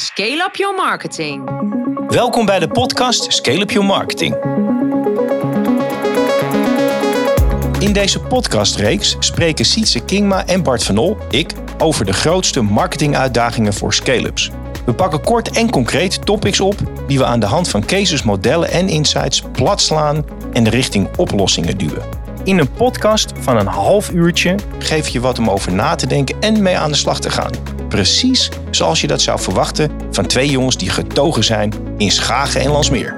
Scale Up Your Marketing. Welkom bij de podcast Scale Up Your Marketing. In deze podcastreeks spreken Sietse Kingma en Bart van Ol, ik, over de grootste marketinguitdagingen voor scale-ups. We pakken kort en concreet topics op die we aan de hand van cases, modellen en insights platslaan en de richting oplossingen duwen. In een podcast van een half uurtje geef je wat om over na te denken en mee aan de slag te gaan. Precies zoals je dat zou verwachten van twee jongens die getogen zijn in Schagen en Landsmeer.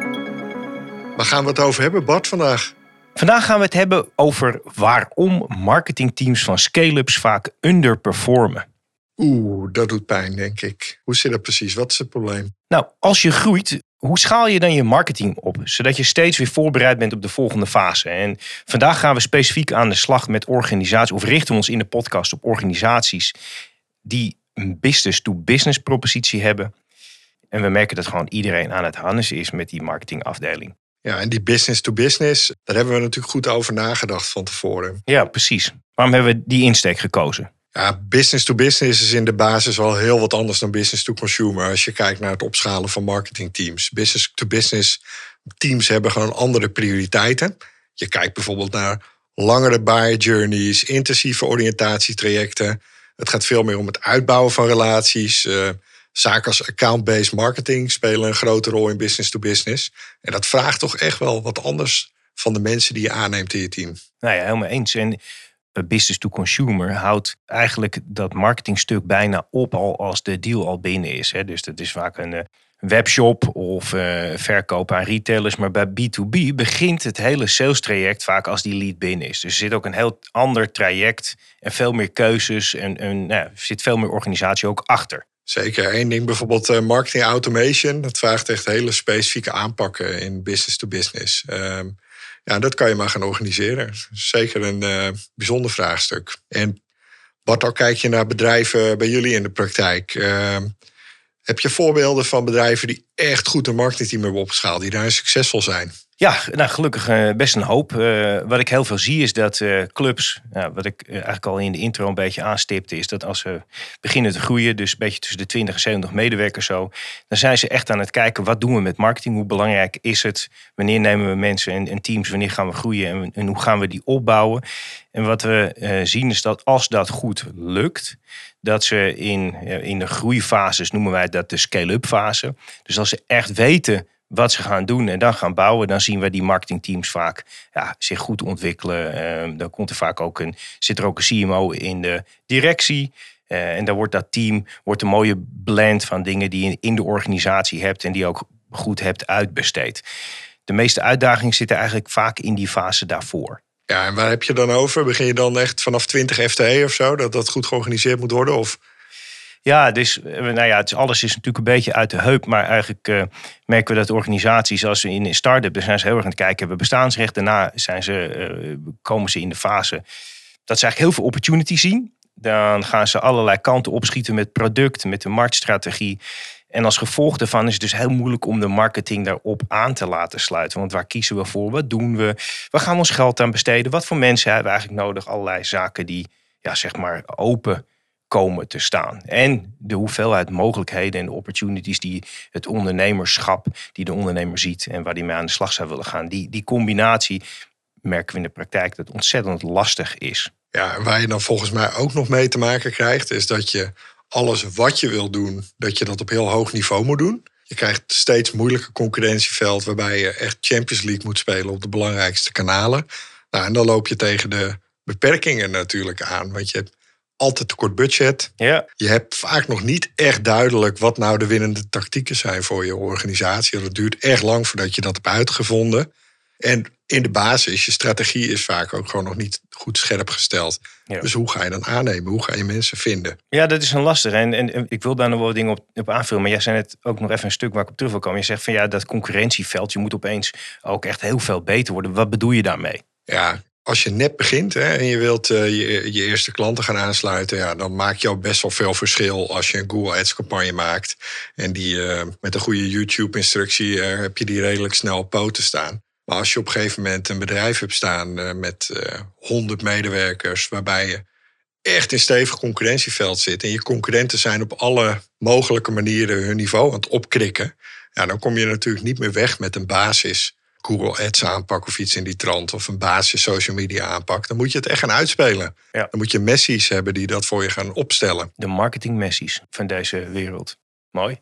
Waar gaan we het over hebben, Bart, vandaag? Vandaag gaan we het hebben over waarom marketingteams van scale-ups vaak underperformen. Oeh, dat doet pijn, denk ik. Hoe zit dat precies? Wat is het probleem? Nou, als je groeit, hoe schaal je dan je marketing op? Zodat je steeds weer voorbereid bent op de volgende fase. En vandaag gaan we specifiek aan de slag met organisaties, of richten we ons in de podcast op organisaties die een business-to-business propositie hebben. En we merken dat gewoon iedereen aan het harnessen is met die marketingafdeling. Ja, en die business-to-business, daar hebben we natuurlijk goed over nagedacht van tevoren. Ja, precies. Waarom hebben we die insteek gekozen? Ja, business-to-business is in de basis wel heel wat anders dan business-to-consumer. Als je kijkt naar het opschalen van marketingteams. Business-to-business teams hebben gewoon andere prioriteiten. Je kijkt bijvoorbeeld naar langere buyer journeys, intensieve oriëntatietrajecten. Het gaat veel meer om het uitbouwen van relaties. Uh, zaken als account-based marketing spelen een grote rol in business-to-business. En dat vraagt toch echt wel wat anders van de mensen die je aanneemt in je team. Nou ja, helemaal eens. En business to consumer houdt eigenlijk dat marketingstuk bijna op al als de deal al binnen is. Dus dat is vaak een eh, webshop of uh, verkoop aan retailers. Maar bij B2B begint het hele sales traject vaak als die lead binnen is. Dus er zit ook een heel ander traject en veel meer keuzes en, nou, er zit veel meer organisatie ook achter. Zeker. Eén ding bijvoorbeeld uh, marketing automation. Dat vraagt echt hele specifieke aanpakken in business to business. Ehm, ja, dat kan je maar gaan organiseren. Zeker een uh, bijzonder vraagstuk. En wat al kijk je naar bedrijven bij jullie in de praktijk? Uh, heb je voorbeelden van bedrijven die echt goed een marketingteam hebben opgeschaald, die daar succesvol zijn? Ja, nou gelukkig uh, best een hoop. Uh, wat ik heel veel zie is dat uh, clubs, wat ik eigenlijk al in de intro een beetje aanstipte, is dat als ze beginnen te groeien, dus een beetje tussen de 20 en 70 medewerkers zo, dan zijn ze echt aan het kijken wat doen we met marketing, hoe belangrijk is het, wanneer nemen we mensen en, en teams, wanneer gaan we groeien en, en, hoe gaan we die opbouwen. En wat we zien is dat als dat goed lukt, dat ze in, in de groeifases, noemen wij dat de scale-up fase, dus als ze echt weten wat ze gaan doen en dan gaan bouwen, dan zien we die marketingteams vaak ja, zich goed ontwikkelen. Uh, dan komt er vaak ook een, zit er ook een CMO in de directie. Uh, en dan wordt dat team wordt een mooie blend van dingen die je in de organisatie hebt en die ook goed hebt uitbesteed. De meeste uitdagingen zitten eigenlijk vaak in die fase daarvoor. Ja, en waar heb je dan over? Begin je dan echt vanaf 20 FTE of zo, dat dat goed georganiseerd moet worden? Of ja, dus nou ja, alles is natuurlijk een beetje uit de heup. Maar eigenlijk uh, merken we dat organisaties, als in een start-up, zijn ze heel erg aan het kijken, hebben bestaansrecht. Daarna zijn ze, uh, komen ze in de fase dat ze eigenlijk heel veel opportunity zien. Dan gaan ze allerlei kanten opschieten met product, met de marktstrategie. En als gevolg daarvan is het dus heel moeilijk om de marketing daarop aan te laten sluiten. Want waar kiezen we voor? Wat doen we? Waar gaan we ons geld aan besteden? Wat voor mensen hebben we eigenlijk nodig? Allerlei zaken die ja, zeg maar open komen te staan. En de hoeveelheid mogelijkheden en de opportunities die het ondernemerschap, die de ondernemer ziet en waar die mee aan de slag zou willen gaan. Die, die combinatie merken we in de praktijk dat het ontzettend lastig is. Ja, en waar je dan volgens mij ook nog mee te maken krijgt, is dat je alles wat je wil doen, dat je dat op heel hoog niveau moet doen. Je krijgt steeds moeilijker concurrentieveld waarbij je echt Champions League moet spelen op de belangrijkste kanalen. Nou, en dan loop je tegen de beperkingen natuurlijk aan. Want je hebt altijd te kort budget. Ja. Je hebt vaak nog niet echt duidelijk wat nou de winnende tactieken zijn voor je organisatie. Dat duurt echt lang voordat je dat hebt uitgevonden. En in de basis, je strategie is vaak ook gewoon nog niet goed scherp gesteld. Dus hoe ga je dan aannemen? Hoe ga je mensen vinden? Ja, dat is een lastig. En, en ik wil daar nog wel dingen op, op aanvullen. Maar jij zei net ook nog even een stuk waar ik op terug wil komen. Je zegt van ja, dat concurrentieveld, je moet opeens ook echt heel veel beter worden. Wat bedoel je daarmee? Ja, als je net begint hè, en je wilt uh, je, je, eerste klanten gaan aansluiten, ja, dan maak je ook best wel veel verschil als je een Google Ads campagne maakt. En die uh, met een goede YouTube-instructie uh, heb je die redelijk snel op poten staan. Maar als je op een gegeven moment een bedrijf hebt staan met 100 medewerkers, waarbij je echt in stevig concurrentieveld zit. En je concurrenten zijn op alle mogelijke manieren hun niveau aan het opkrikken. Ja, dan kom je natuurlijk niet meer weg met een basis Google Ads aanpak of iets in die trant. Of een basis social media aanpak. Dan moet je het echt gaan uitspelen. Ja. Dan moet je messies hebben die dat voor je gaan opstellen. De marketing messies van deze wereld. Mooi.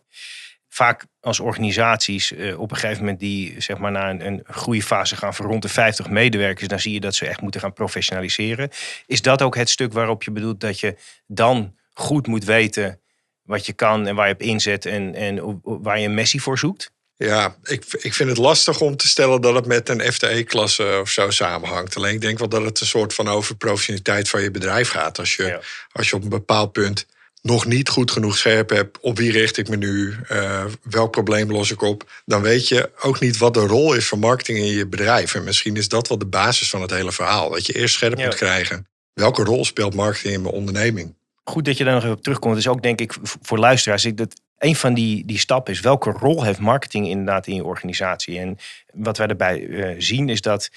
Vaak als organisaties eh, op een gegeven moment die zeg maar naar een, een groeifase gaan van rond de 50 medewerkers, dan zie je dat ze echt moeten gaan professionaliseren. Is dat ook het stuk waarop je bedoelt dat je dan goed moet weten wat je kan en waar je op inzet en, en waar je een messie voor zoekt? Ja, ik, ik vind het lastig om te stellen dat het met een FTE-klasse of zo samenhangt. Alleen ik denk wel dat het een soort van over professionaliteit van je bedrijf gaat. Als je, Ja. als je op een bepaald punt nog niet goed genoeg scherp hebt op wie richt ik me nu, eh, welk probleem los ik op, dan weet je ook niet wat de rol is van marketing in je bedrijf. En misschien is dat wel de basis van het hele verhaal. Dat je eerst scherp Ja. moet krijgen. Welke rol speelt marketing in mijn onderneming? Goed dat je daar nog even op terugkomt. Het is ook denk ik voor luisteraars. Ik, dat een van die, die stappen is welke rol heeft marketing inderdaad in je organisatie. En wat wij daarbij eh, zien is dat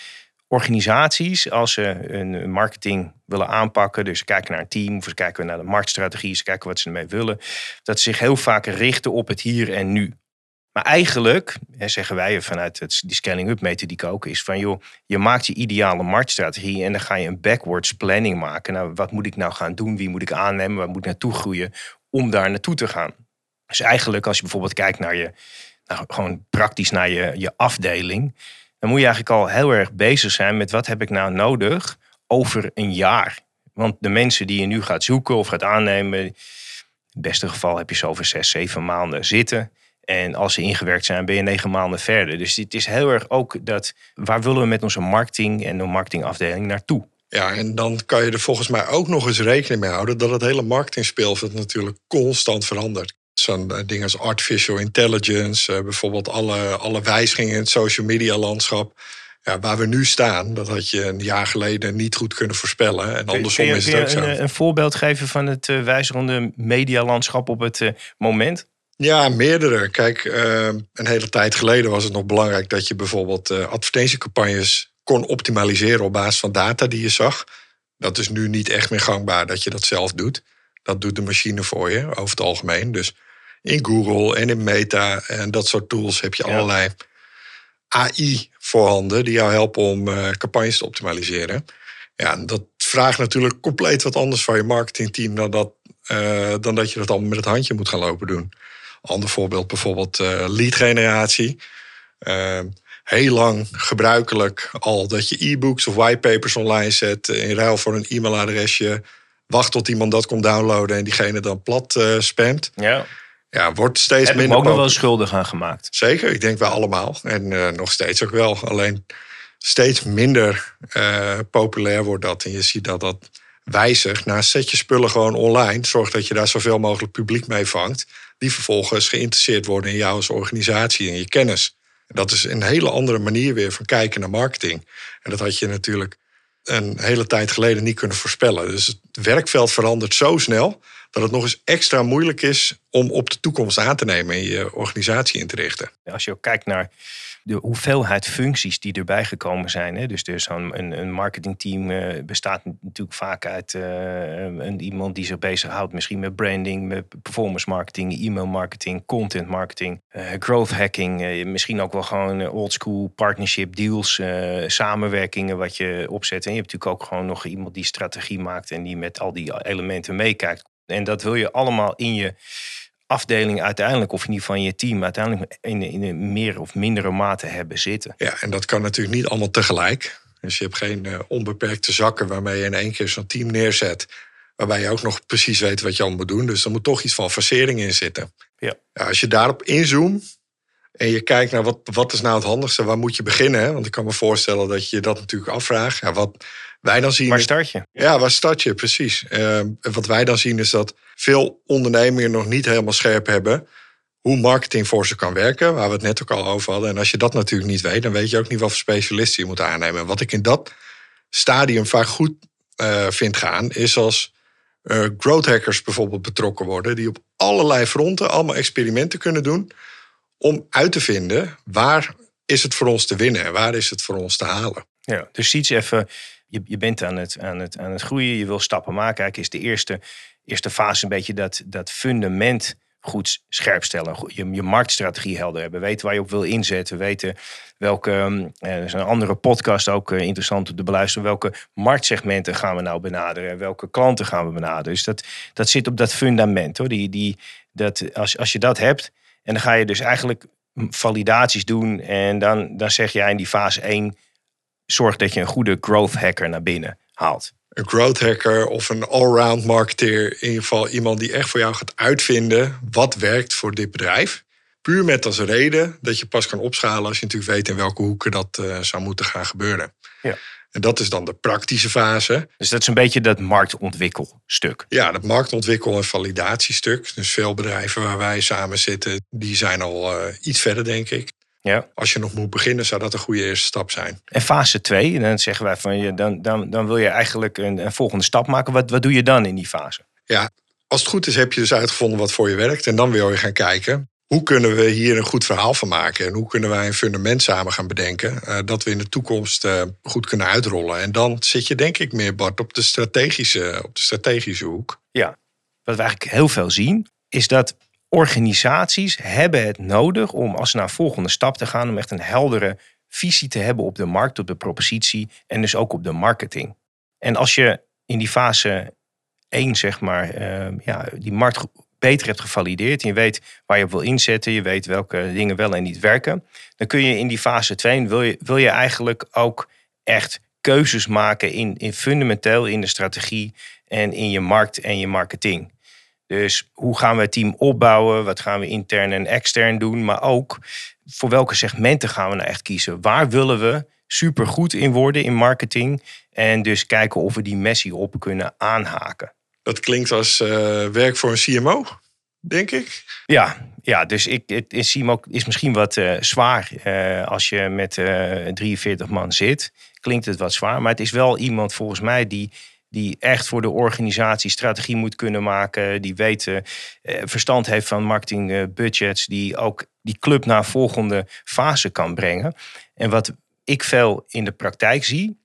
organisaties, als ze een marketing willen aanpakken, dus ze kijken naar een team of ze kijken naar de marktstrategie, ze kijken wat ze ermee willen, dat ze zich heel vaak richten op het hier en nu. Maar eigenlijk, zeggen wij vanuit het, die scaling-up methodiek ook, is van joh, je maakt je ideale marktstrategie en dan ga je een backwards planning maken. Nou, wat moet ik nou gaan doen? Wie moet ik aannemen? Waar moet ik naartoe groeien om daar naartoe te gaan? Dus eigenlijk als je bijvoorbeeld kijkt naar je, nou, gewoon praktisch naar je, je afdeling, dan moet je eigenlijk al heel erg bezig zijn met wat heb ik nou nodig over een jaar. Want de mensen die je nu gaat zoeken of gaat aannemen, in het beste geval heb je zo over zes, zeven maanden zitten. En als ze ingewerkt zijn, ben je negen maanden verder. Dus het is heel erg ook dat, waar willen we met onze marketing en de marketingafdeling naartoe? Ja, en dan kan je er volgens mij ook nog eens rekening mee houden dat het hele marketingspeelveld natuurlijk constant verandert. Zo'n eh, dingen als artificial intelligence, eh, bijvoorbeeld alle, alle wijzigingen in het social media landschap. Ja, waar we nu staan, dat had je een jaar geleden niet goed kunnen voorspellen. En andersom je, is het ook zo. een, een voorbeeld geven van het uh, wijzigende medialandschap op het moment? Ja, meerdere. Kijk, uh, een hele tijd geleden was het nog belangrijk dat je bijvoorbeeld advertentiecampagnes kon optimaliseren op basis van data die je zag. Dat is nu niet echt meer gangbaar dat je dat zelf doet. Dat doet de machine voor je over het algemeen. Dus in Google en in Meta en dat soort tools heb je ja. allerlei AI voorhanden die jou helpen om uh, campagnes te optimaliseren. Ja, dat vraagt natuurlijk compleet wat anders van je marketingteam dan dat, uh, dan dat je dat allemaal met het handje moet gaan lopen doen. Ander voorbeeld bijvoorbeeld uh, lead generatie. Uh, heel lang gebruikelijk al dat je e-books of whitepapers online zet in ruil voor een e-mailadresje. Wacht tot iemand dat komt downloaden en diegene dan plat spamt. Ja. Ja, wordt steeds Heb minder. ook nog wel schuldig aan gemaakt. Zeker, ik denk wij allemaal. En uh, nog steeds ook wel. Alleen steeds minder uh, populair wordt dat. En je ziet dat dat wijzigt. Nou, zet je spullen gewoon online. Zorg dat je daar zoveel mogelijk publiek mee vangt. Die vervolgens geïnteresseerd worden in jou als organisatie en je kennis. En dat is een hele andere manier weer van kijken naar marketing. En dat had je natuurlijk een hele tijd geleden niet kunnen voorspellen. Dus het werkveld verandert zo snel dat het nog eens extra moeilijk is om op de toekomst aan te nemen en je organisatie in te richten. Als je ook kijkt naar de hoeveelheid functies die erbij gekomen zijn. Hè? Dus, dus een, een, marketingteam uh, bestaat natuurlijk vaak uit uh, een, iemand die zich bezighoudt misschien met branding, met performance marketing, e-mail marketing, content marketing, uh, growth hacking. misschien ook wel gewoon old school partnership deals, samenwerkingen wat je opzet. En je hebt natuurlijk ook gewoon nog iemand die strategie maakt en die met al die elementen meekijkt. En dat wil je allemaal in je afdeling uiteindelijk, of in ieder geval in je team, uiteindelijk in, in een meer of mindere mate hebben zitten. Ja, en dat kan natuurlijk niet allemaal tegelijk. Dus je hebt geen uh, onbeperkte zakken waarmee je in één keer zo'n team neerzet. Waarbij je ook nog precies weet wat je allemaal moet doen. Dus er moet toch iets van facering in zitten. Ja. ja als je daarop inzoomt en je kijkt naar wat, wat is nou het handigste, waar moet je beginnen? Hè? Want ik kan me voorstellen dat je dat natuurlijk afvraagt. Ja, wat wij dan zien. Waar start je? Ja, waar start je, precies. Uh, wat wij dan zien is dat veel ondernemingen nog niet helemaal scherp hebben hoe marketing voor ze kan werken, waar we het net ook al over hadden. En als je dat natuurlijk niet weet, dan weet je ook niet wat voor specialisten je moet aannemen. Wat ik in dat stadium vaak goed uh, vind gaan, is als uh, growth hackers bijvoorbeeld betrokken worden, die op allerlei fronten allemaal experimenten kunnen doen om uit te vinden waar is het voor ons te winnen en waar is het voor ons te halen. Ja, dus iets even je, je bent aan het, aan, het, aan het groeien, je wil stappen maken. Eigenlijk is de eerste, eerste fase een beetje dat, dat fundament goed scherp stellen. Je, je marktstrategie helder hebben. Weten waar je op wil inzetten. Weten welke, eh, er is een andere podcast ook eh, interessant om te beluisteren. Welke marktsegmenten gaan we nou benaderen? Welke klanten gaan we benaderen? Dus dat, dat zit op dat fundament. Hoor. Die, die, dat, als, als je dat hebt, en dan ga je dus eigenlijk validaties doen. En dan, dan zeg jij in die fase 1, zorg dat je een goede growth hacker naar binnen haalt een growth hacker of een allround marketeer. In ieder geval iemand die echt voor jou gaat uitvinden wat werkt voor dit bedrijf. Puur met als reden dat je pas kan opschalen als je natuurlijk weet in welke hoeken dat uh, zou moeten gaan gebeuren. Ja. En dat is dan de praktische fase. Dus dat is een beetje dat marktontwikkelstuk. Ja, dat marktontwikkel- en validatiestuk. Dus veel bedrijven waar wij samen zitten, die zijn al uh, iets verder, denk ik. Ja. Als je nog moet beginnen, zou dat een goede eerste stap zijn. En fase 2, dan zeggen wij van je, dan, dan, dan wil je eigenlijk een, een volgende stap maken. Wat, wat doe je dan in die fase? Ja, als het goed is, heb je dus uitgevonden wat voor je werkt. En dan wil je gaan kijken. Hoe kunnen we hier een goed verhaal van maken? En hoe kunnen wij een fundament samen gaan bedenken? Uh, dat we in de toekomst uh, goed kunnen uitrollen. En dan zit je denk ik meer, Bart, op de strategische, op de strategische hoek. Ja, wat we eigenlijk heel veel zien, is dat organisaties hebben het nodig om als ze naar een volgende stap te gaan, om echt een heldere visie te hebben op de markt, op de propositie en dus ook op de marketing. En als je in die fase 1, zeg maar, uh, ja, die markt beter hebt gevalideerd je weet waar je op wil inzetten, je weet welke dingen wel en niet werken, dan kun je in die fase 2, wil je, wil je eigenlijk ook echt keuzes maken in, in fundamenteel in de strategie en in je markt en je marketing. Dus hoe gaan we het team opbouwen? Wat gaan we intern en extern doen? Maar ook voor welke segmenten gaan we nou echt kiezen? Waar willen we supergoed in worden in marketing? En dus kijken of we die messie op kunnen aanhaken. Dat klinkt als uh, werk voor een CMO, denk ik. Ja, ja dus ik, het is, is misschien wat uh, zwaar uh, als je met 43 man zit. Klinkt het wat zwaar, maar het is wel iemand volgens mij die die echt voor de organisatie strategie moet kunnen maken, die weet, uh, verstand heeft van marketing uh, budgets, die ook die club naar volgende fase kan brengen. En wat ik veel in de praktijk zie,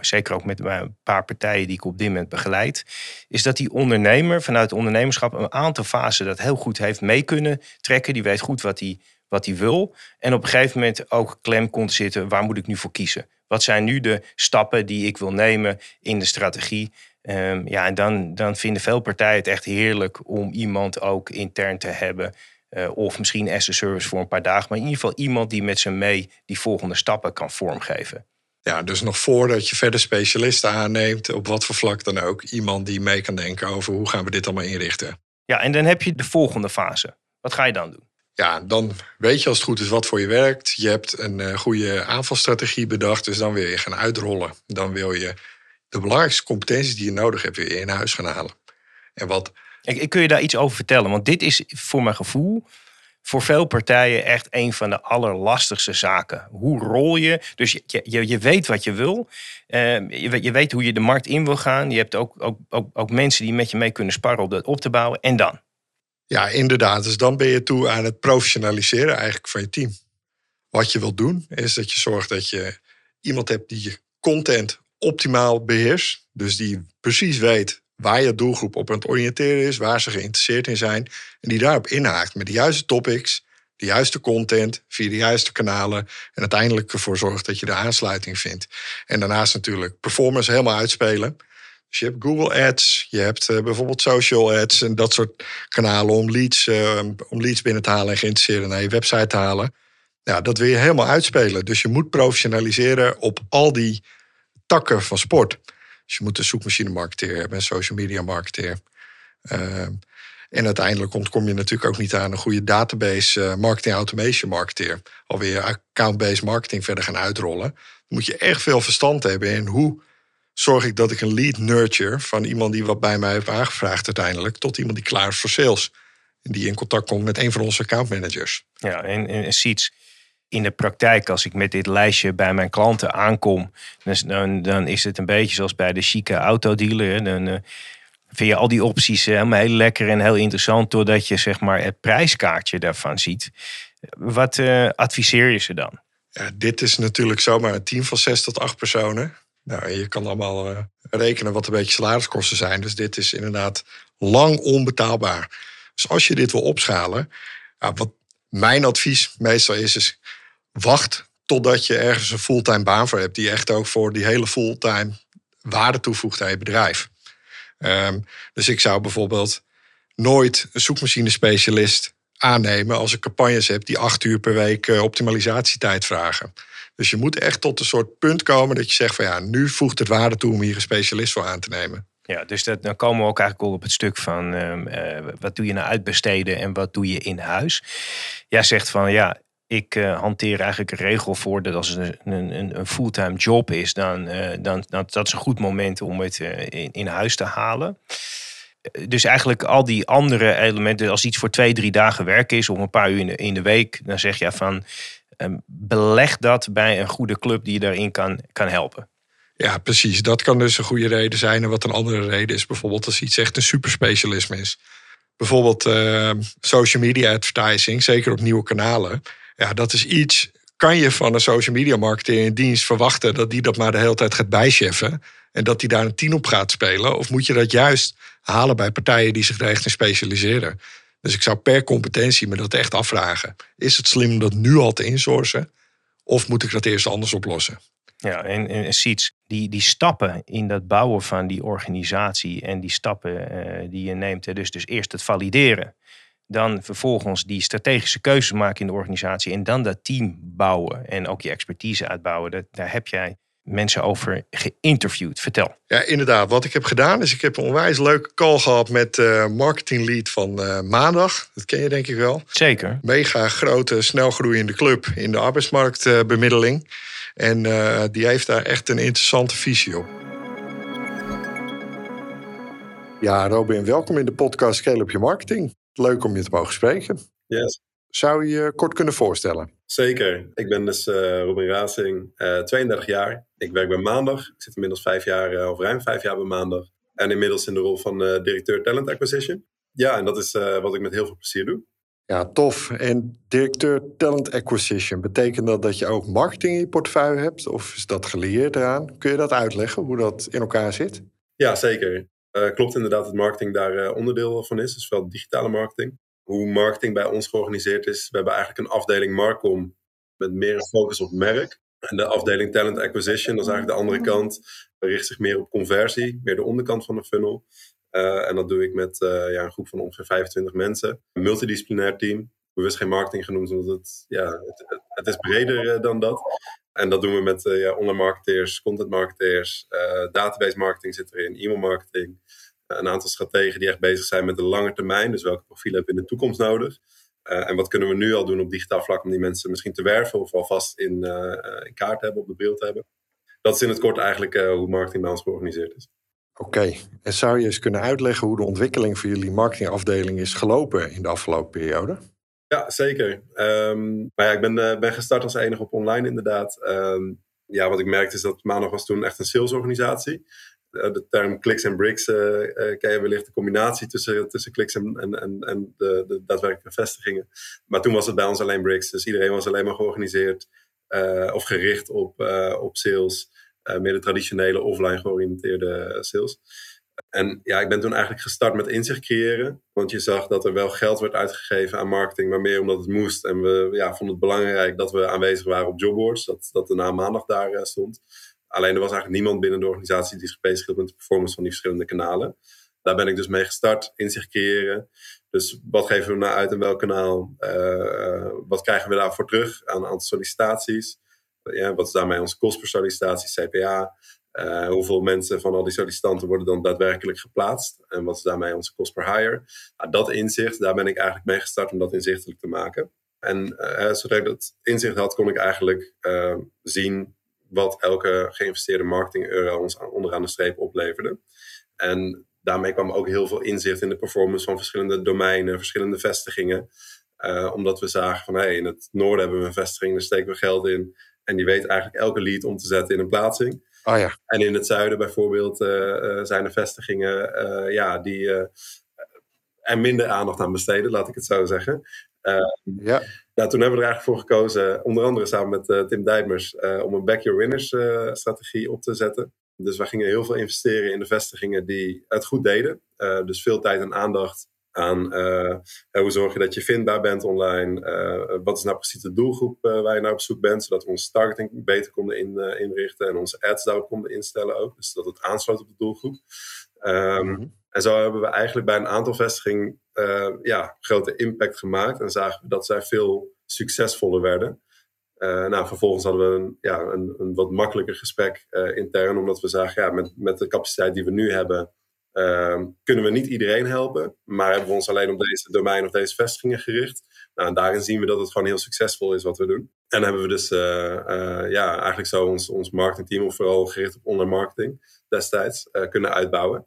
zeker ook met een paar partijen die ik op dit moment begeleid, is dat die ondernemer vanuit ondernemerschap een aantal fasen dat heel goed heeft mee kunnen trekken. Die weet goed wat hij wat hij wil. En op een gegeven moment ook klem kon zitten, waar moet ik nu voor kiezen? Wat zijn nu de stappen die ik wil nemen in de strategie? Um, ja, en dan, dan vinden veel partijen het echt heerlijk om iemand ook intern te hebben. Uh, of misschien as a service voor een paar dagen. Maar in ieder geval iemand die met ze mee die volgende stappen kan vormgeven. Ja, dus nog voordat je verder specialisten aanneemt, op wat voor vlak dan ook, iemand die mee kan denken over hoe gaan we dit allemaal inrichten. Ja, en dan heb je de volgende fase. Wat ga je dan doen? ja, dan weet je als het goed is wat voor je werkt. Je hebt een uh, goede aanvalstrategie bedacht, dus dan wil je gaan uitrollen. Dan wil je de belangrijkste competenties die je nodig hebt weer in huis gaan halen. En wat... Ik, ik kun je daar iets over vertellen? Want dit is voor mijn gevoel voor veel partijen echt een van de allerlastigste zaken. Hoe rol je? Dus je, je, je weet wat je wil. Uh, je, je, weet hoe je de markt in wil gaan. Je hebt ook, ook, ook, ook mensen die met je mee kunnen sparren om dat op te bouwen. En dan? Ja, inderdaad. Dus dan ben je toe aan het professionaliseren eigenlijk van je team. Wat je wilt doen, is dat je zorgt dat je iemand hebt die je content optimaal beheerst. Dus die precies weet waar je doelgroep op aan het oriënteren is, waar ze geïnteresseerd in zijn. En die daarop inhaakt met de juiste topics, de juiste content, via de juiste kanalen. En uiteindelijk ervoor zorgt dat je de aansluiting vindt. En daarnaast natuurlijk performance helemaal uitspelen. Dus je hebt Google Ads, je hebt uh, bijvoorbeeld social ads en dat soort kanalen om leads, uh, om leads binnen te halen en geïnteresseerden naar je website te halen. Ja, dat wil je helemaal uitspelen. Dus je moet professionaliseren op al die takken van sport. Dus je moet een zoekmachine marketeer hebben, een social media marketeer. Uh, en uiteindelijk ontkom je natuurlijk ook niet aan een goede database marketing automation marketeer. Alweer account-based marketing verder gaan uitrollen. Dan moet je echt veel verstand hebben in hoe zorg ik dat ik een lead nurture van iemand die wat bij mij heeft aangevraagd uiteindelijk, tot iemand die klaar is voor sales. En die in contact komt met een van onze account managers. Ja, en, en Seeds, in de praktijk, als ik met dit lijstje bij mijn klanten aankom, dan, dan is het een beetje zoals bij de chique autodealer. Dan uh, vind je al die opties helemaal heel lekker en heel interessant, doordat je zeg maar het prijskaartje daarvan ziet. Wat uh, adviseer je ze dan? Ja, dit is natuurlijk zomaar een team van zes tot acht personen Nou, je kan allemaal rekenen wat een beetje salariskosten zijn. Dus dit is inderdaad lang onbetaalbaar. Dus als je dit wil opschalen, wat mijn advies meestal is, is wacht totdat je ergens een fulltime baan voor hebt. Die echt ook voor die hele fulltime waarde toevoegt aan je bedrijf. Um, dus ik zou bijvoorbeeld nooit een zoekmachine specialist aannemen als ik campagnes heb die acht uur per week uh, optimalisatietijd vragen. Dus je moet echt tot een soort punt komen dat je zegt van ja, nu voegt het waarde toe om hier een specialist voor aan te nemen. Ja, dus dat, dan komen we ook eigenlijk al op het stuk van uh, wat doe je nou uitbesteden en wat doe je in huis. Jij zegt van ja, ik uh, hanteer eigenlijk een regel voor dat als het een, een, een fulltime job is, dan, uh, dan dat, dat is een goed moment om het in, in huis te halen dus eigenlijk al die andere elementen, als iets voor twee, drie dagen werk is, of een paar uur in de, in de week, dan zeg je van um, beleg dat bij een goede club die je daarin kan, kan helpen. Ja, precies. Dat kan dus een goede reden zijn. En wat een andere reden is, bijvoorbeeld als iets echt een superspecialisme is. Bijvoorbeeld uh, social media advertising, zeker op nieuwe kanalen. Ja, dat is iets. Kan je van een social media marketeer in dienst verwachten dat die dat maar de hele tijd gaat bijcheffen? En dat die daar een tien op gaat spelen? Of moet je dat juist halen bij partijen die zich er echt in specialiseren? Dus ik zou per competentie me dat echt afvragen. Is het slim om dat nu al te insourcen? Of moet ik dat eerst anders oplossen? Ja, en, en die, die stappen in dat bouwen van die organisatie en die stappen uh, die je neemt, hè, dus, dus eerst het valideren, dan vervolgens die strategische keuzes maken in de organisatie en dan dat team bouwen en ook je expertise uitbouwen, dat, daar heb jij mensen over geïnterviewd. Vertel. Ja, inderdaad. Wat ik heb gedaan is, ik heb een onwijs leuke call gehad met uh, marketinglead van uh, Maandag. Dat ken je denk ik wel. Zeker. Mega grote, snel groeiende club in de arbeidsmarktbemiddeling. en uh, die heeft daar echt een interessante visie op. Ja, Robin, welkom in de podcast Scale Up Je Marketing. Leuk om je te mogen spreken. Yes. Zou je je kort kunnen voorstellen? Zeker. Ik ben dus uh, Robin Racing, uh, 32 jaar. Ik werk bij Maandag. Ik zit inmiddels vijf jaar, uh, of ruim vijf jaar bij Maandag. En inmiddels in de rol van directeur Talent Acquisition. Ja, en dat is wat ik met heel veel plezier doe. Ja, tof. En directeur Talent Acquisition, betekent dat dat je ook marketing in je portefeuille hebt? Of is dat gelieerd eraan? Kun je dat uitleggen, hoe dat in elkaar zit? Ja, zeker. Klopt inderdaad dat marketing daar onderdeel van is. Dus vooral digitale marketing hoe marketing bij ons georganiseerd is. We hebben eigenlijk een afdeling Marcom met meer een focus op merk. En de afdeling Talent Acquisition, dat is eigenlijk de andere kant, richt zich meer op conversie, meer de onderkant van de funnel. Uh, en dat doe ik met uh, ja, een groep van ongeveer 25 mensen. Een multidisciplinair team. Bewust geen marketing genoemd, omdat het, ja, het, het is breder uh, dan dat. En dat doen we met ja, online marketeers, content marketeers, database marketing zit erin, e-mail marketing een aantal strategen die echt bezig zijn met de lange termijn. Dus welke profielen hebben we in de toekomst nodig? En wat kunnen we nu al doen op digitaal vlak om die mensen misschien te werven of alvast in, in kaart te hebben, op de bril te hebben? Dat is in het kort eigenlijk hoe marketing bij ons georganiseerd is. Oké, en zou je eens kunnen uitleggen hoe de ontwikkeling voor jullie marketingafdeling is gelopen in de afgelopen periode? Ja, zeker. Um, maar ja, ik ben, ben gestart als enige op online inderdaad. Um, ja, wat ik merkte is dat Maandag was toen echt een salesorganisatie. Eh, de term clicks en bricks uh, ken je wellicht de combinatie tussen, tussen clicks en, en, en de, de daadwerkelijke vestigingen. Maar toen was het bij ons alleen bricks, dus iedereen was alleen maar georganiseerd of gericht op, op sales, meer de traditionele offline georiënteerde sales. En ja, ik ben toen eigenlijk gestart met inzicht creëren. Want je zag dat er wel geld werd uitgegeven aan marketing, maar meer omdat het moest. En we ja, vonden het belangrijk dat we aanwezig waren op jobboards. Dat, dat de naam maandag daar stond. Alleen er was eigenlijk niemand binnen de organisatie die zich bezig met de performance van die verschillende kanalen. Daar ben ik dus mee gestart, inzicht creëren. Dus wat geven we nou uit in welk kanaal? Uh, wat krijgen we daarvoor terug aan aantal sollicitaties? Ja, wat is daarmee onze kost per sollicitatie, CPA? Eh, hoeveel mensen van al die sollicitanten worden dan daadwerkelijk geplaatst? En wat is daarmee onze kost per hire? Nou, dat inzicht, daar ben ik eigenlijk mee gestart om dat inzichtelijk te maken. En uh, zodra ik dat inzicht had, kon ik eigenlijk zien wat elke geïnvesteerde marketing euro ons onderaan de streep opleverde. En daarmee kwam ook heel veel inzicht in de performance van verschillende domeinen, verschillende vestigingen. Omdat we zagen van hey, in het noorden hebben we een vestiging, daar steken we geld in. En die weet eigenlijk elke lead om te zetten in een plaatsing. Oh ja. En in het zuiden bijvoorbeeld uh, uh, zijn er vestigingen ja, die er minder aandacht aan besteden, laat ik het zo zeggen. Uh, ja. Nou, toen hebben we er eigenlijk voor gekozen, onder andere samen met uh, Tim Dijmers, uh, om een Back Your Winners strategie op te zetten. Dus wij gingen heel veel investeren in de vestigingen die het goed deden. dus veel tijd en aandacht aan hoe zorg je dat je vindbaar bent online. wat is nou precies de doelgroep waar je naar op zoek bent, zodat we onze targeting beter konden in, inrichten en onze ads daarop konden instellen ook. Dus dat het aansloot op de doelgroep. Um, En zo hebben we eigenlijk bij een aantal vestigingen uh, ja, grote impact gemaakt. En zagen we dat zij veel succesvoller werden. Uh, nou, vervolgens hadden we een, ja, een, een wat makkelijker gesprek uh, intern. Omdat we zagen, ja, met, met de capaciteit die we nu hebben... Ehm, kunnen we niet iedereen helpen. Maar hebben we ons alleen op deze domein of deze vestigingen gericht. Nou, en daarin zien we dat het gewoon heel succesvol is wat we doen. En hebben we dus ja, eigenlijk zo ons, ons marketingteam... of vooral gericht op online marketing destijds kunnen uitbouwen.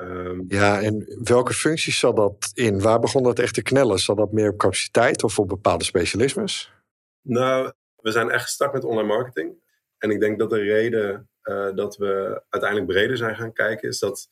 Um, ja, en welke functies zat dat in? Waar begon dat echt te knellen? Zat dat meer op capaciteit of op bepaalde specialismes? Nou, we zijn echt gestart met online marketing. En ik denk dat de reden dat we uiteindelijk breder zijn gaan kijken, is dat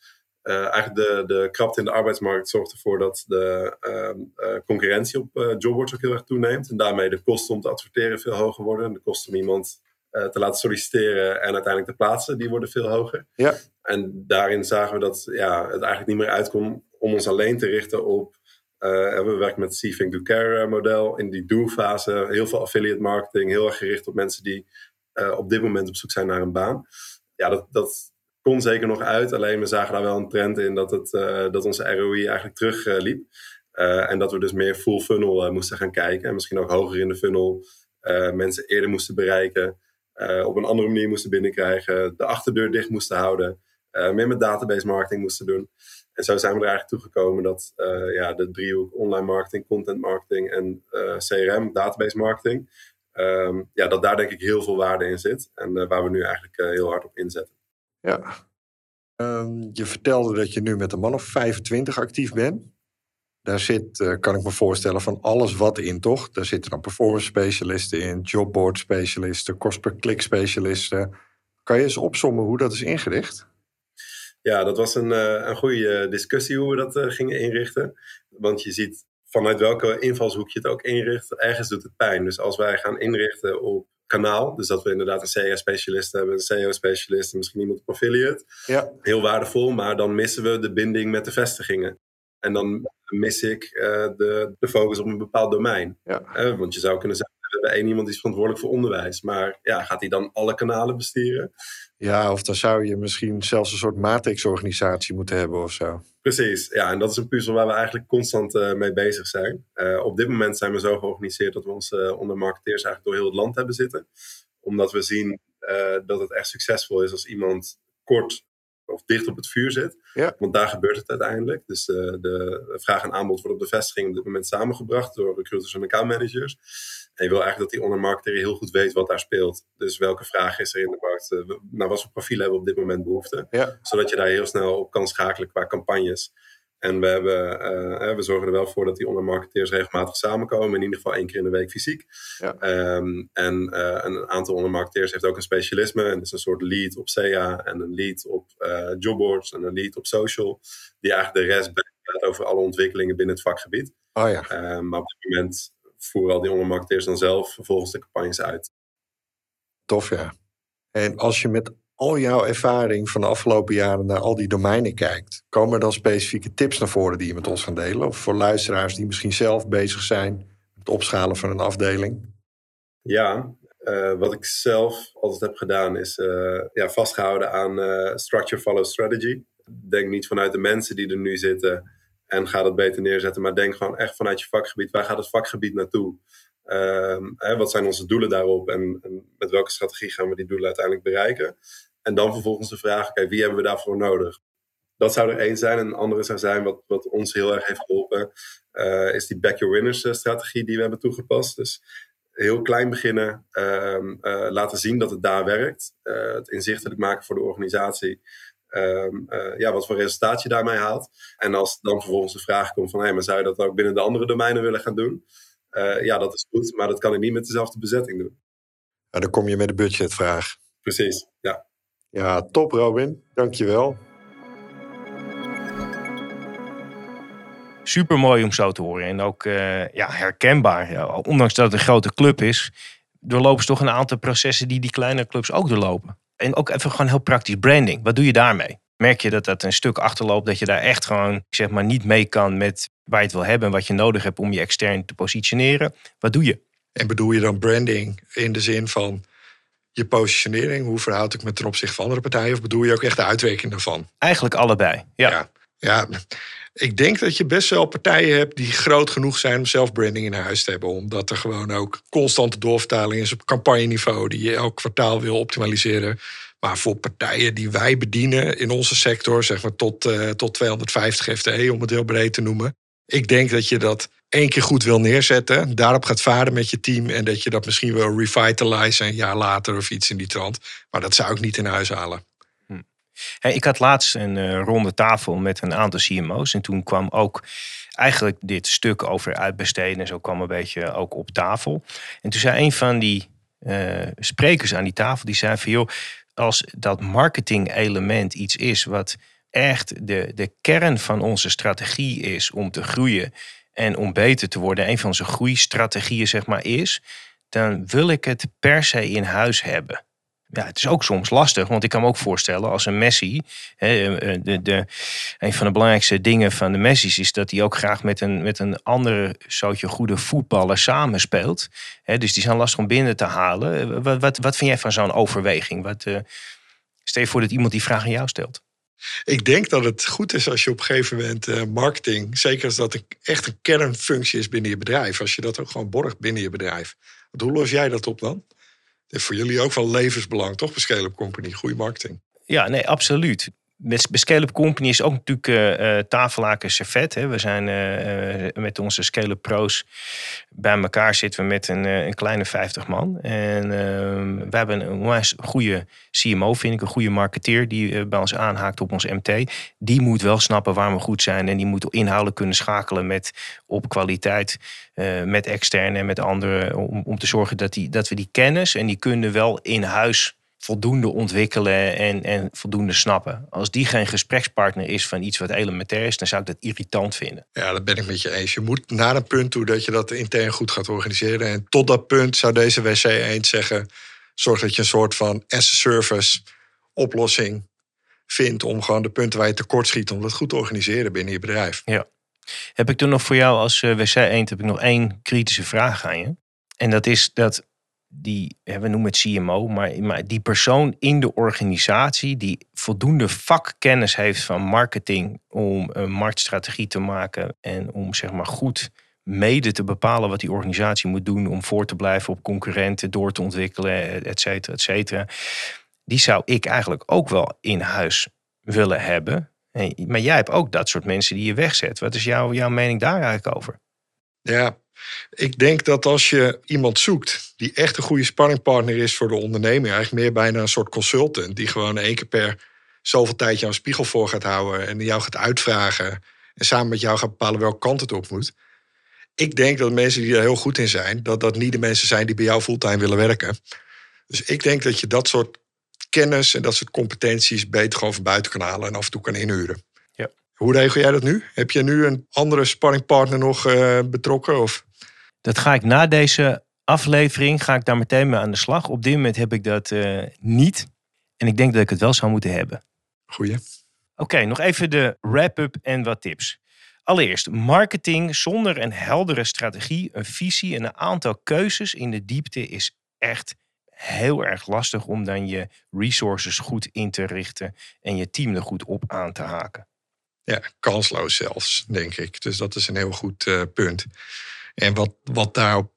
eigenlijk de, de krapte in de arbeidsmarkt zorgt ervoor dat de uh, concurrentie op jobboards ook heel erg toeneemt. En daarmee de kosten om te adverteren veel hoger worden. De kosten om iemand te laten solliciteren en uiteindelijk te plaatsen, die worden veel hoger. Ja. En daarin zagen we dat ja, het eigenlijk niet meer uitkomt om ons alleen te richten op. Uh, we werken met het C-Think Do Care model in die do-fase. Heel veel affiliate marketing, heel erg gericht op mensen die uh, op dit moment op zoek zijn naar een baan. Ja, dat, dat kon zeker nog uit. Alleen we zagen daar wel een trend in dat, het, uh, dat onze ROI eigenlijk terugliep. en dat we dus meer full funnel moesten gaan kijken. En misschien ook hoger in de funnel mensen eerder moesten bereiken. op een andere manier moesten binnenkrijgen. De achterdeur dicht moesten houden uh, meer met database marketing moesten doen. En zo zijn we er eigenlijk toegekomen dat uh, ja, de driehoek online marketing, content marketing en uh, CRM, database marketing, um, ja, dat daar denk ik heel veel waarde in zit. En waar we nu eigenlijk heel hard op inzetten. Ja. Um, je vertelde dat je nu met een man of 25 actief bent. Daar zit, kan ik me voorstellen, van alles wat in, toch? Daar zitten dan performance specialisten in, jobboard specialisten, kost per klik specialisten. Kan je eens opzommen hoe dat is ingericht? Ja, dat was een, uh, een goede discussie hoe we dat uh, gingen inrichten. Want je ziet vanuit welke invalshoek je het ook inricht, ergens doet het pijn. Dus als wij gaan inrichten op kanaal, dus dat we inderdaad een CA-specialist hebben, een CEO-specialist en misschien iemand op affiliate, ja. heel waardevol, maar dan missen we de binding met de vestigingen. En dan mis ik uh, de, de focus op een bepaald domein. Ja. want je zou kunnen zeggen, we hebben één iemand die is verantwoordelijk voor onderwijs. Maar ja, gaat hij dan alle kanalen besturen? Ja, of dan zou je misschien zelfs een soort matrixorganisatie moeten hebben of zo. Precies, ja, en dat is een puzzel waar we eigenlijk constant uh, mee bezig zijn. Uh, op dit moment zijn we zo georganiseerd dat we onze uh, ondermarketeers eigenlijk door heel het land hebben zitten. Omdat we zien dat het echt succesvol is als iemand kort of dicht op het vuur zit. Ja. Want daar gebeurt het uiteindelijk. Dus de vraag en aanbod wordt op de vestiging op dit moment samengebracht door recruiters en accountmanagers. En je wil eigenlijk dat die ondermarketer heel goed weet wat daar speelt. Dus welke vraag is er in de markt? Uh, naar wat voor profiel hebben we op dit moment behoefte? Ja. Zodat je daar heel snel op kan schakelen qua campagnes. En we, hebben, uh, we zorgen er wel voor dat die ondermarketeers regelmatig samenkomen. In ieder geval één keer in de week fysiek. Ja. Um, en uh, een aantal ondermarketeers heeft ook een specialisme. En dat is een soort lead op SEA en een lead op jobboards en een lead op social. Die eigenlijk de rest gaat over alle ontwikkelingen binnen het vakgebied. Oh ja. Um, maar op dit moment voeren al die ondermarketeers dan zelf vervolgens de campagnes uit. Tof, ja. En als je met al jouw ervaring van de afgelopen jaren naar al die domeinen kijkt, komen er dan specifieke tips naar voren die je met ons gaan delen? Of voor luisteraars die misschien zelf bezig zijn met het opschalen van een afdeling? Ja, uh, wat ik zelf altijd heb gedaan is uh, ja, vastgehouden aan uh, structure follow strategy. Denk niet vanuit de mensen die er nu zitten en ga dat beter neerzetten. Maar denk gewoon echt vanuit je vakgebied. Waar gaat het vakgebied naartoe? Um, hè, wat zijn onze doelen daarop? En, en, met welke strategie gaan we die doelen uiteindelijk bereiken? En dan vervolgens de vraag, oké, wie hebben we daarvoor nodig? Dat zou er één zijn. En een andere zou zijn, wat, wat ons heel erg heeft geholpen, uh, is die back your winners uh, strategie die we hebben toegepast. Dus heel klein beginnen, uh, laten zien dat het daar werkt. het inzichtelijk maken voor de organisatie. Um, uh, ja, wat voor resultaat je daarmee haalt. En als dan vervolgens de vraag komt van... Hey, maar zou je dat ook binnen de andere domeinen willen gaan doen? Uh, ja, dat is goed, maar dat kan ik niet met dezelfde bezetting doen. Ja, dan kom je met de budgetvraag. Precies, ja. Ja, top Robin. Dankjewel. super mooi om zo te horen. En ook eh, ja, herkenbaar. Ja, ondanks dat het een grote club is, doorlopen ze toch een aantal processen die die kleine clubs ook doorlopen. En ook even gewoon heel praktisch branding. Wat doe je daarmee? Merk je dat dat een stuk achterloopt, dat je daar echt gewoon zeg maar, niet mee kan met waar je het wil hebben en wat je nodig hebt om je extern te positioneren? Wat doe je? En bedoel je dan branding in de zin van je positionering? Hoe verhoud ik me ten opzichte van andere partijen? Of bedoel je ook echt de uitwerking daarvan? Eigenlijk allebei, ja. ja. ja. Ik denk dat je best wel partijen hebt die groot genoeg zijn om zelf branding in huis te hebben. Omdat er gewoon ook constante doorvertaling is op campagneniveau die je elk kwartaal wil optimaliseren. Maar voor partijen die wij bedienen in onze sector, zeg maar tot, uh, tot 250 FTE om het heel breed te noemen. Ik denk dat je dat één keer goed wil neerzetten, daarop gaat varen met je team en dat je dat misschien wil revitalizen een jaar later of iets in die trant. Maar dat zou ik niet in huis halen. Ik had laatst een uh, ronde tafel met een aantal CMO's en toen kwam ook eigenlijk dit stuk over uitbesteden en zo kwam een beetje ook op tafel. En toen zei een van die uh, sprekers aan die tafel, die zei van joh, als dat marketing element iets is wat echt de, de kern van onze strategie is om te groeien en om beter te worden, een van onze groeistrategieën zeg maar is, dan wil ik het per se in huis hebben. Ja, het is ook soms lastig, want ik kan me ook voorstellen als een Messi, de, de, een van de belangrijkste dingen van de Messi's is dat hij ook graag met een, met een andere goede voetballer samenspeelt. Dus die zijn lastig om binnen te halen. Wat, wat, wat vind jij van zo'n overweging? Wat, stel je voor dat iemand die vraag aan jou stelt. Ik denk dat het goed is als je op een gegeven moment marketing, zeker als dat een, echt een kernfunctie is binnen je bedrijf, als je dat ook gewoon borgt binnen je bedrijf. Hoe los jij dat op dan? Is voor jullie ook van levensbelang, toch? Bij Scale-up Company, goede marketing. Ja, nee, absoluut met Company is ook natuurlijk uh, tafellaken servet. Hè. We zijn uh, met onze Scale-up Pro's bij elkaar zitten we met een, een kleine 50 man. En ehm, we hebben een goede CMO, vind ik, een goede marketeer die bij ons aanhaakt op ons MT. Die moet wel snappen waar we goed zijn en die moet inhoudelijk kunnen schakelen met op kwaliteit, met externe en met anderen. Om, om te zorgen dat, die, dat we die kennis en die kunnen wel in huis voldoende ontwikkelen en, en voldoende snappen. Als die geen gesprekspartner is van iets wat elementair is, dan zou ik dat irritant vinden. Ja, dat ben ik met je eens. Je moet naar een punt toe dat je dat intern goed gaat organiseren. En tot dat punt zou deze WC 1 zeggen: zorg dat je een soort van as-a-service oplossing vindt om gewoon de punten waar je tekort schiet, om dat goed te organiseren binnen je bedrijf. Ja. Heb ik toen nog voor jou als WC 1 heb ik nog één kritische vraag aan je. En dat is dat die, we noemen het CMO, maar, maar die persoon in de organisatie die voldoende vakkennis heeft van marketing om een marktstrategie te maken en om zeg maar goed mede te bepalen wat die organisatie moet doen om voor te blijven op concurrenten, door te ontwikkelen, et cetera, et cetera. Die zou ik eigenlijk ook wel in huis willen hebben. Maar jij hebt ook dat soort mensen die je wegzet. Wat is jouw, jouw mening daar eigenlijk over? Ja, ik denk dat als je iemand zoekt die echt een goede sparringpartner is voor de onderneming, eigenlijk meer bijna een soort consultant, die gewoon één keer per zoveel tijd jouw spiegel voor gaat houden en jou gaat uitvragen en samen met jou gaat bepalen welke kant het op moet. Ik denk dat mensen die er heel goed in zijn, dat dat niet de mensen zijn die bij jou fulltime willen werken. Dus ik denk dat je dat soort kennis en dat soort competenties beter gewoon van buiten kan halen en af en toe kan inhuren. Hoe regel jij dat nu? Heb je nu een andere sparringpartner nog uh, betrokken? Of? Dat ga ik na deze aflevering ga ik daar meteen mee aan de slag. Op dit moment heb ik dat uh, niet. En ik denk dat ik het wel zou moeten hebben. Goeie. Oké, nog even de wrap-up en wat tips. Allereerst, marketing zonder een heldere strategie, een visie en een aantal keuzes in de diepte is echt heel erg lastig om dan je resources goed in te richten en je team er goed op aan te haken. Ja, kansloos zelfs, denk ik. Dus dat is een heel goed uh, punt. En wat, wat daarop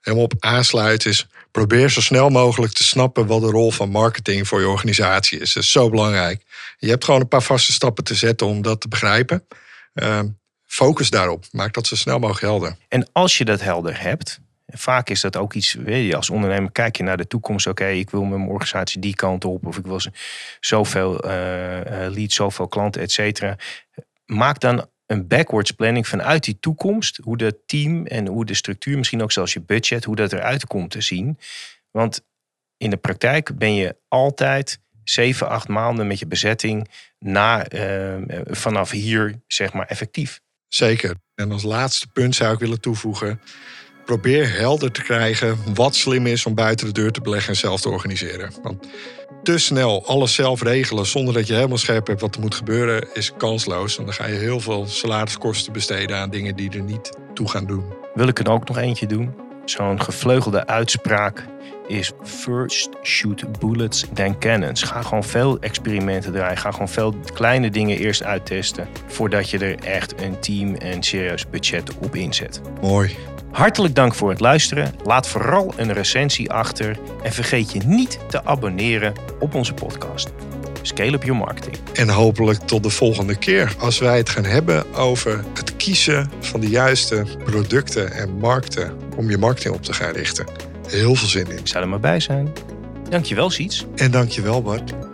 helemaal op aansluit is, probeer zo snel mogelijk te snappen wat de rol van marketing voor je organisatie is. Dat is zo belangrijk. Je hebt gewoon een paar vaste stappen te zetten om dat te begrijpen. Uh, focus daarop. Maak dat zo snel mogelijk helder. En als je dat helder hebt, vaak is dat ook iets, weet je, als ondernemer kijk je naar de toekomst. Oké, ik wil met mijn organisatie die kant op. Of ik wil zoveel uh, leads, zoveel klanten, et cetera. Maak dan een backwards planning vanuit die toekomst. Hoe dat team en hoe de structuur, misschien ook zelfs je budget, hoe dat eruit komt te zien. Want in de praktijk ben je altijd zeven, acht maanden met je bezetting na, uh, vanaf hier zeg maar effectief. Zeker. En als laatste punt zou ik willen toevoegen. Probeer helder te krijgen wat slim is om buiten de deur te beleggen en zelf te organiseren. Want te snel alles zelf regelen zonder dat je helemaal scherp hebt wat er moet gebeuren, is kansloos. En dan ga je heel veel salariskosten besteden aan dingen die er niet toe gaan doen. Wil ik er ook nog eentje doen? Zo'n gevleugelde uitspraak is first shoot bullets then cannons. Ga gewoon veel experimenten draaien. Ga gewoon veel kleine dingen eerst uittesten voordat je er echt een team en serieus budget op inzet. Mooi. Hartelijk dank voor het luisteren. Laat vooral een recensie achter en vergeet je niet te abonneren op onze podcast. Scale up your marketing. En hopelijk tot de volgende keer als wij het gaan hebben over het kiezen van de juiste producten en markten om je marketing op te gaan richten. Heel veel zin in. Ik zou er maar bij zijn. Dankjewel, Siets. En dankjewel Bart.